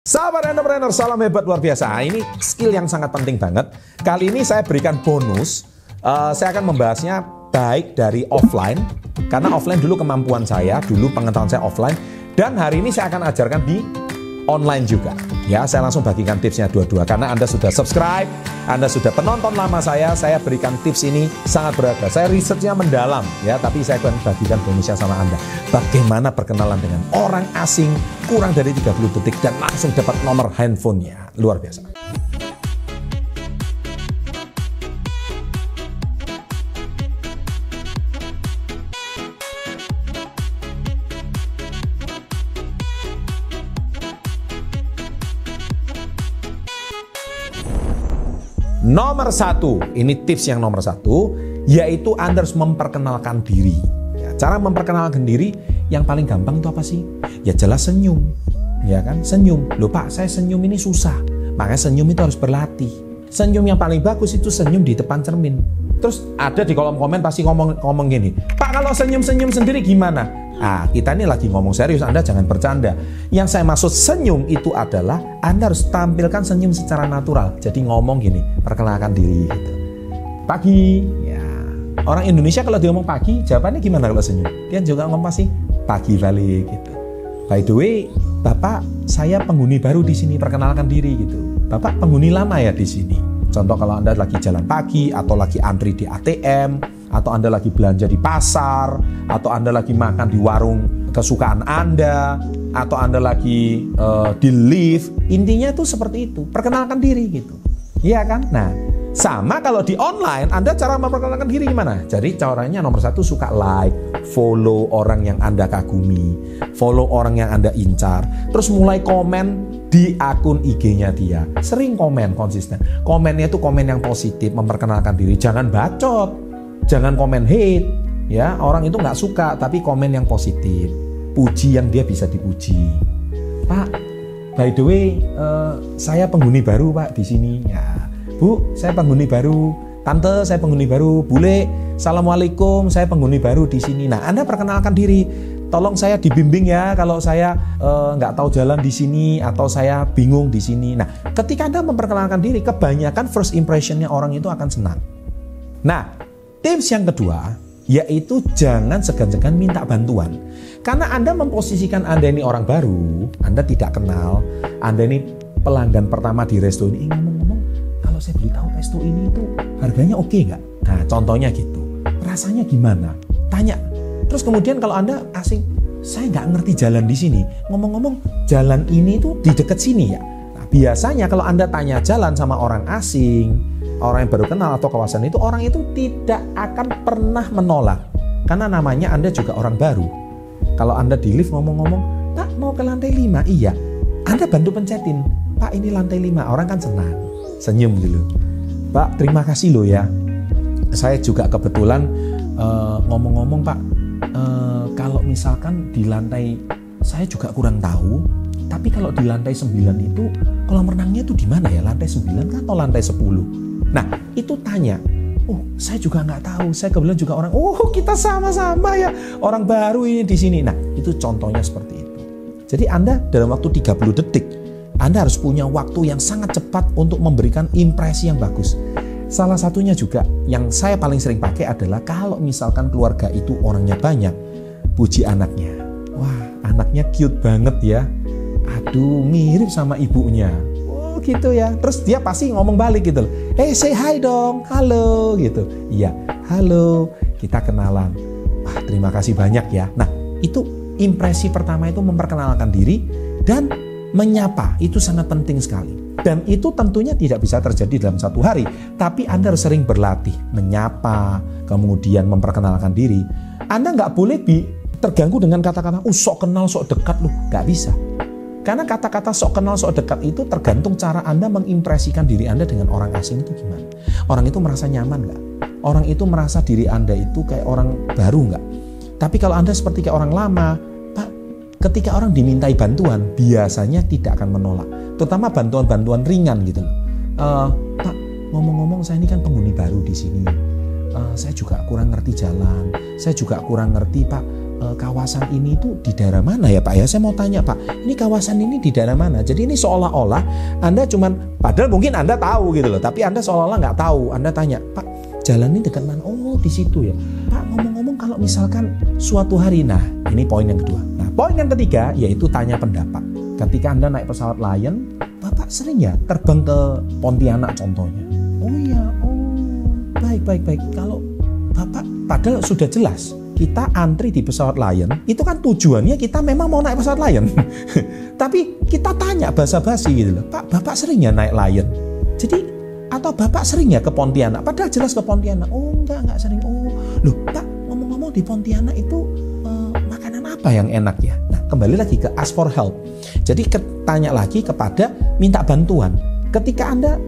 Sahabat entrepreneur, salam hebat luar biasa. Ah, Ini skill yang sangat penting banget. Kali ini saya berikan bonus. Eh, saya akan membahasnya baik dari offline, karena offline dulu kemampuan saya, dulu pengetahuan saya offline, dan hari ini saya akan ajarkan di online juga. Ya, saya langsung bagikan tipsnya dua-dua karena Anda sudah subscribe, Anda sudah penonton lama saya, saya berikan tips ini sangat berharga. Saya risetnya mendalam ya, tapi saya akan bagikan bonusnya sama Anda. Bagaimana berkenalan dengan orang asing kurang dari 30 detik dan langsung dapat nomor handphonenya. Luar biasa. Nomor satu, ini tips yang nomor satu, yaitu Anda harus memperkenalkan diri. Ya, cara memperkenalkan diri yang paling gampang itu apa sih? Ya jelas senyum, ya kan? Senyum. Loh Pak, saya senyum ini susah. Makanya senyum itu harus berlatih. Senyum yang paling bagus itu senyum di depan cermin. Terus ada di kolom komen pasti ngomong ngomong gini, Pak kalau senyum-senyum sendiri gimana? Ah, kita ini lagi ngomong serius, Anda jangan bercanda. Yang saya maksud senyum itu adalah Anda harus tampilkan senyum secara natural. Jadi ngomong gini, perkenalkan diri gitu. Pagi, ya. Orang Indonesia kalau dia ngomong pagi, jawabannya gimana kalau senyum? Dia juga ngomong pasti pagi balik gitu. By the way, Bapak, saya penghuni baru di sini, perkenalkan diri gitu. Bapak penghuni lama ya di sini. Contoh kalau Anda lagi jalan pagi atau lagi antri di ATM atau Anda lagi belanja di pasar atau Anda lagi makan di warung kesukaan Anda atau Anda lagi uh, di lift, intinya itu seperti itu. Perkenalkan diri gitu. Iya kan? Nah, sama kalau di online, Anda cara memperkenalkan diri gimana? Jadi caranya nomor satu suka like, follow orang yang Anda kagumi, follow orang yang Anda incar, terus mulai komen di akun IG-nya dia. Sering komen konsisten. Komennya itu komen yang positif, memperkenalkan diri. Jangan bacot, jangan komen hate. Ya, orang itu nggak suka, tapi komen yang positif. Puji yang dia bisa dipuji. Pak, by the way, eh, saya penghuni baru Pak di sini. Ya, Bu, saya penghuni baru. Tante, saya penghuni baru. Bule, Assalamualaikum, saya penghuni baru di sini. Nah, Anda perkenalkan diri. Tolong saya dibimbing ya kalau saya eh, nggak tahu jalan di sini atau saya bingung di sini. Nah, ketika Anda memperkenalkan diri, kebanyakan first impressionnya orang itu akan senang. Nah, tips yang kedua yaitu jangan segan-segan minta bantuan. Karena Anda memposisikan Anda ini orang baru, Anda tidak kenal, Anda ini pelanggan pertama di resto ini, Eh, ngomong-ngomong, kalau saya beli tahu resto ini itu harganya oke nggak? Nah, contohnya gitu. Rasanya gimana? Tanya. Terus kemudian kalau Anda asing, saya nggak ngerti jalan di sini. Ngomong-ngomong, jalan ini itu di dekat sini ya. Nah, biasanya kalau Anda tanya jalan sama orang asing, orang yang baru kenal atau kawasan itu, orang itu tidak akan pernah menolak. Karena namanya Anda juga orang baru. Kalau Anda di lift ngomong-ngomong, Pak mau ke lantai 5? Iya. Anda bantu pencetin, Pak ini lantai 5. Orang kan senang. Senyum dulu. Pak terima kasih loh ya. Saya juga kebetulan eh, ngomong-ngomong Pak, eh, kalau misalkan di lantai saya juga kurang tahu, tapi kalau di lantai 9 itu kolam renangnya itu di mana ya? Lantai 9 kan atau lantai 10? Nah, itu tanya. Oh, saya juga nggak tahu. Saya kebetulan juga orang. Oh, kita sama-sama ya. Orang baru ini di sini. Nah, itu contohnya seperti itu. Jadi Anda dalam waktu 30 detik, Anda harus punya waktu yang sangat cepat untuk memberikan impresi yang bagus. Salah satunya juga yang saya paling sering pakai adalah kalau misalkan keluarga itu orangnya banyak, puji anaknya. Wah, anaknya cute banget ya. Aduh, mirip sama ibunya. Gitu ya. Terus dia pasti ngomong balik gitu loh. Eh, say hi dong. Halo gitu. Iya, halo. Kita kenalan. Wah, terima kasih banyak ya. Nah, itu impresi pertama itu memperkenalkan diri dan menyapa. Itu sangat penting sekali. Dan itu tentunya tidak bisa terjadi dalam satu hari. Tapi Anda harus sering berlatih. Menyapa, kemudian memperkenalkan diri. Anda nggak boleh bi terganggu dengan kata-kata, oh sok kenal, sok dekat loh. Nggak bisa. Karena kata-kata sok kenal, sok dekat itu tergantung cara Anda mengimpresikan diri Anda dengan orang asing itu gimana. Orang itu merasa nyaman nggak? Orang itu merasa diri Anda itu kayak orang baru nggak? Tapi kalau Anda seperti kayak orang lama, Pak, ketika orang dimintai bantuan, biasanya tidak akan menolak. Terutama bantuan-bantuan ringan gitu. Eh, Pak, ngomong-ngomong saya ini kan penghuni baru di sini. Eh, saya juga kurang ngerti jalan. Saya juga kurang ngerti Pak e, kawasan ini itu di daerah mana ya Pak ya? Saya mau tanya Pak, ini kawasan ini di daerah mana? Jadi ini seolah-olah Anda cuman, padahal mungkin Anda tahu gitu loh, tapi Anda seolah-olah nggak tahu. Anda tanya, Pak, jalan ini dekat mana? Oh di situ ya. Pak ngomong-ngomong kalau misalkan suatu hari, nah ini poin yang kedua. Nah poin yang ketiga yaitu tanya pendapat. Ketika Anda naik pesawat Lion, Bapak sering ya terbang ke Pontianak contohnya. Oh iya, oh baik baik baik. Kalau Bapak padahal sudah jelas kita antri di pesawat Lion itu kan tujuannya kita memang mau naik pesawat Lion. Tapi kita tanya basa-basi gitu loh Pak Bapak sering ya naik Lion? Jadi atau Bapak sering ya ke Pontianak? Padahal jelas ke Pontianak. Oh enggak enggak sering. Oh loh Pak ngomong-ngomong di Pontianak itu uh, makanan apa yang enak ya? Nah kembali lagi ke ask for help. Jadi tanya lagi kepada minta bantuan. Ketika Anda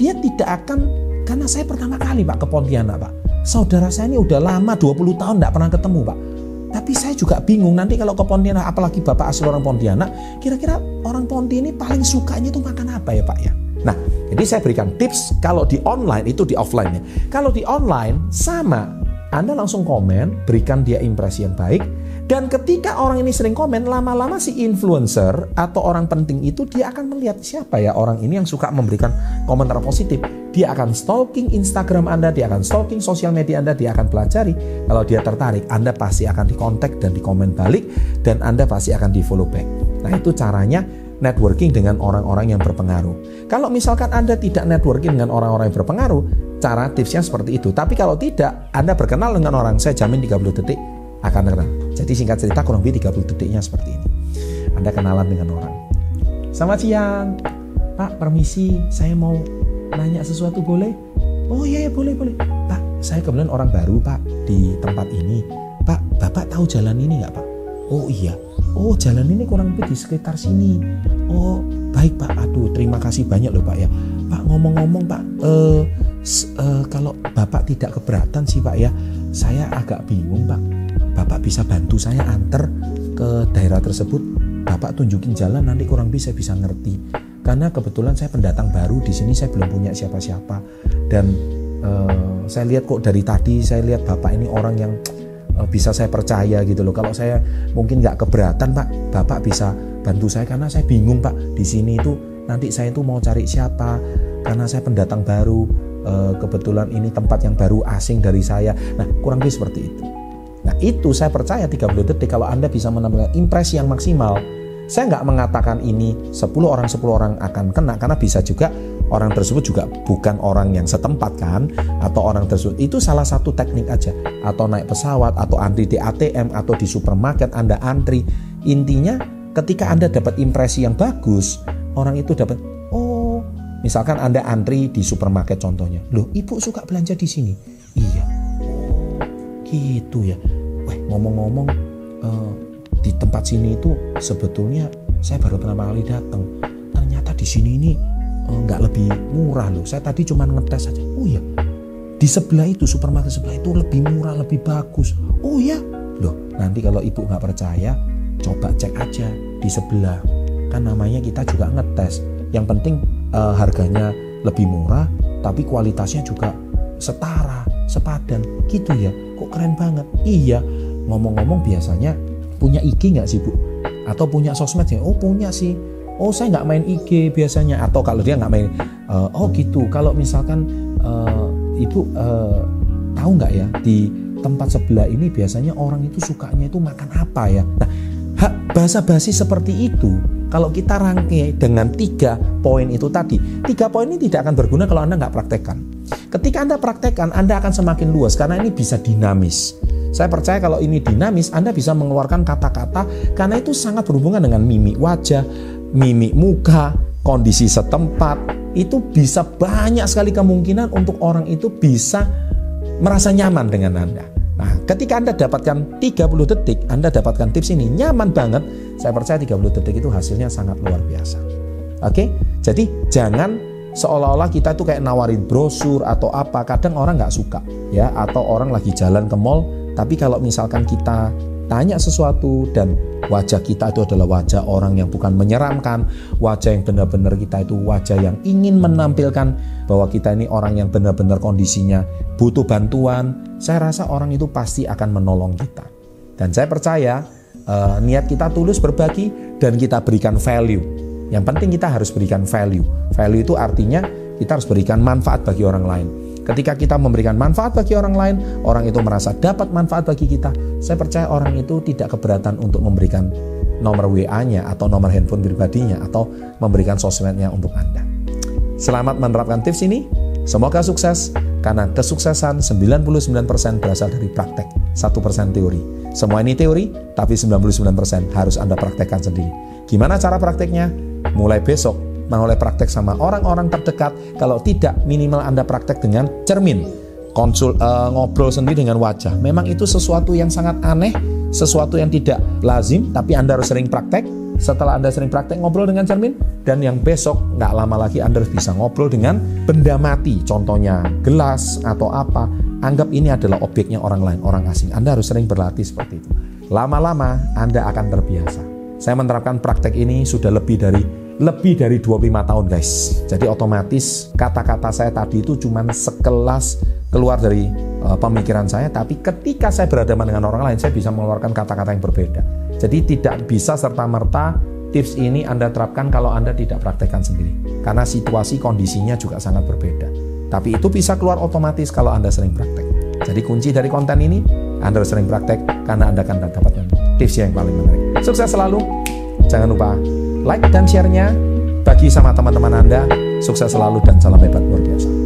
dia tidak akan karena saya pertama kali Pak ke Pontianak Pak saudara saya ini udah lama 20 tahun tidak pernah ketemu Pak. Tapi saya juga bingung nanti kalau ke Pontianak, apalagi Bapak asli orang Pontianak, kira-kira orang Ponti ini paling sukanya itu makan apa ya Pak ya? Nah, jadi saya berikan tips kalau di online itu di offline ya. Kalau di online sama, Anda langsung komen, berikan dia impresi yang baik, dan ketika orang ini sering komen, lama-lama si influencer atau orang penting itu dia akan melihat siapa ya orang ini yang suka memberikan komentar positif. Dia akan stalking Instagram Anda, dia akan stalking sosial media Anda, dia akan pelajari. Kalau dia tertarik, Anda pasti akan dikontak dan dikomen balik dan Anda pasti akan di follow back. Nah itu caranya networking dengan orang-orang yang berpengaruh. Kalau misalkan Anda tidak networking dengan orang-orang yang berpengaruh, cara tipsnya seperti itu. Tapi kalau tidak, Anda berkenal dengan orang, saya jamin 30 detik akan kenal. Jadi singkat cerita kurang lebih 30 detiknya seperti ini. Anda kenalan dengan orang. Selamat siang, Pak permisi saya mau nanya sesuatu boleh? Oh iya ya boleh boleh. Pak saya kebetulan orang baru Pak di tempat ini. Pak Bapak tahu jalan ini nggak Pak? Oh iya. Oh jalan ini kurang lebih di sekitar sini. Oh baik Pak. Aduh terima kasih banyak loh Pak ya. Pak ngomong-ngomong Pak, uh, uh, kalau Bapak tidak keberatan sih Pak ya, saya agak bingung Pak Bapak bisa bantu saya antar ke daerah tersebut Bapak tunjukin jalan nanti kurang bisa bisa ngerti karena kebetulan saya pendatang baru di sini saya belum punya siapa-siapa. Dan uh, saya lihat kok dari tadi saya lihat Bapak ini orang yang uh, bisa saya percaya gitu loh. Kalau saya mungkin nggak keberatan Pak Bapak bisa bantu saya. Karena saya bingung Pak di sini itu nanti saya itu mau cari siapa. Karena saya pendatang baru uh, kebetulan ini tempat yang baru asing dari saya. Nah kurang lebih seperti itu. Nah itu saya percaya 30 detik kalau Anda bisa menampilkan impresi yang maksimal. Saya nggak mengatakan ini 10 orang 10 orang akan kena karena bisa juga orang tersebut juga bukan orang yang setempat kan atau orang tersebut. Itu salah satu teknik aja. Atau naik pesawat atau antri di ATM atau di supermarket Anda antri. Intinya ketika Anda dapat impresi yang bagus orang itu dapat oh misalkan Anda antri di supermarket contohnya. Loh ibu suka belanja di sini? Iya. Gitu ya. Wah ngomong-ngomong di tempat sini itu sebetulnya saya baru pertama kali datang. Ternyata di sini ini eh, nggak lebih murah loh. Saya tadi cuma ngetes saja. Oh ya di sebelah itu supermarket sebelah itu lebih murah lebih bagus. Oh ya loh nanti kalau ibu nggak percaya coba cek aja di sebelah. Kan namanya kita juga ngetes. Yang penting uh, harganya lebih murah tapi kualitasnya juga setara sepadan. Gitu ya. Kok keren banget? Iya. Ngomong-ngomong biasanya punya IG nggak sih bu? Atau punya sosmed ya? Oh punya sih. Oh saya nggak main IG biasanya. Atau kalau dia nggak main uh, oh gitu. Kalau misalkan uh, ibu uh, tahu nggak ya? Di tempat sebelah ini biasanya orang itu sukanya itu makan apa ya? Nah bahasa basi seperti itu kalau kita rangkai dengan tiga poin itu tadi tiga poin ini tidak akan berguna kalau anda nggak praktekkan. Ketika Anda praktekkan, Anda akan semakin luas karena ini bisa dinamis. Saya percaya kalau ini dinamis, Anda bisa mengeluarkan kata-kata karena itu sangat berhubungan dengan mimik wajah, mimik muka, kondisi setempat. Itu bisa banyak sekali kemungkinan untuk orang itu bisa merasa nyaman dengan Anda. Nah, ketika Anda dapatkan 30 detik, Anda dapatkan tips ini nyaman banget. Saya percaya 30 detik itu hasilnya sangat luar biasa. Oke, jadi jangan seolah-olah kita itu kayak nawarin brosur atau apa kadang orang nggak suka ya atau orang lagi jalan ke mall tapi kalau misalkan kita tanya sesuatu dan wajah kita itu adalah wajah orang yang bukan menyeramkan wajah yang benar-benar kita itu wajah yang ingin menampilkan bahwa kita ini orang yang benar-benar kondisinya butuh bantuan saya rasa orang itu pasti akan menolong kita Dan saya percaya uh, niat kita tulus berbagi dan kita berikan value. Yang penting kita harus berikan value. Value itu artinya kita harus berikan manfaat bagi orang lain. Ketika kita memberikan manfaat bagi orang lain, orang itu merasa dapat manfaat bagi kita. Saya percaya orang itu tidak keberatan untuk memberikan nomor WA-nya atau nomor handphone pribadinya atau memberikan sosmednya untuk Anda. Selamat menerapkan tips ini. Semoga sukses karena kesuksesan 99% berasal dari praktek, 1% teori. Semua ini teori, tapi 99% harus Anda praktekkan sendiri. Gimana cara prakteknya? Mulai besok oleh praktek sama orang-orang terdekat. Kalau tidak, minimal Anda praktek dengan cermin. Konsul uh, ngobrol sendiri dengan wajah. Memang itu sesuatu yang sangat aneh, sesuatu yang tidak lazim, tapi Anda harus sering praktek. Setelah Anda sering praktek ngobrol dengan cermin, dan yang besok nggak lama lagi Anda harus bisa ngobrol dengan benda mati, contohnya gelas atau apa. Anggap ini adalah objeknya orang lain, orang asing. Anda harus sering berlatih seperti itu. Lama-lama Anda akan terbiasa. Saya menerapkan praktek ini sudah lebih dari lebih dari 25 tahun guys. Jadi otomatis kata-kata saya tadi itu cuma sekelas keluar dari uh, pemikiran saya, tapi ketika saya berhadapan dengan orang lain, saya bisa mengeluarkan kata-kata yang berbeda. Jadi tidak bisa serta-merta tips ini Anda terapkan kalau Anda tidak praktekkan sendiri. Karena situasi kondisinya juga sangat berbeda. Tapi itu bisa keluar otomatis kalau Anda sering praktek. Jadi kunci dari konten ini, Anda sering praktek karena Anda akan mendapatkan tips yang paling menarik. Sukses selalu. Jangan lupa like dan share-nya bagi sama teman-teman Anda. Sukses selalu dan salam hebat luar biasa.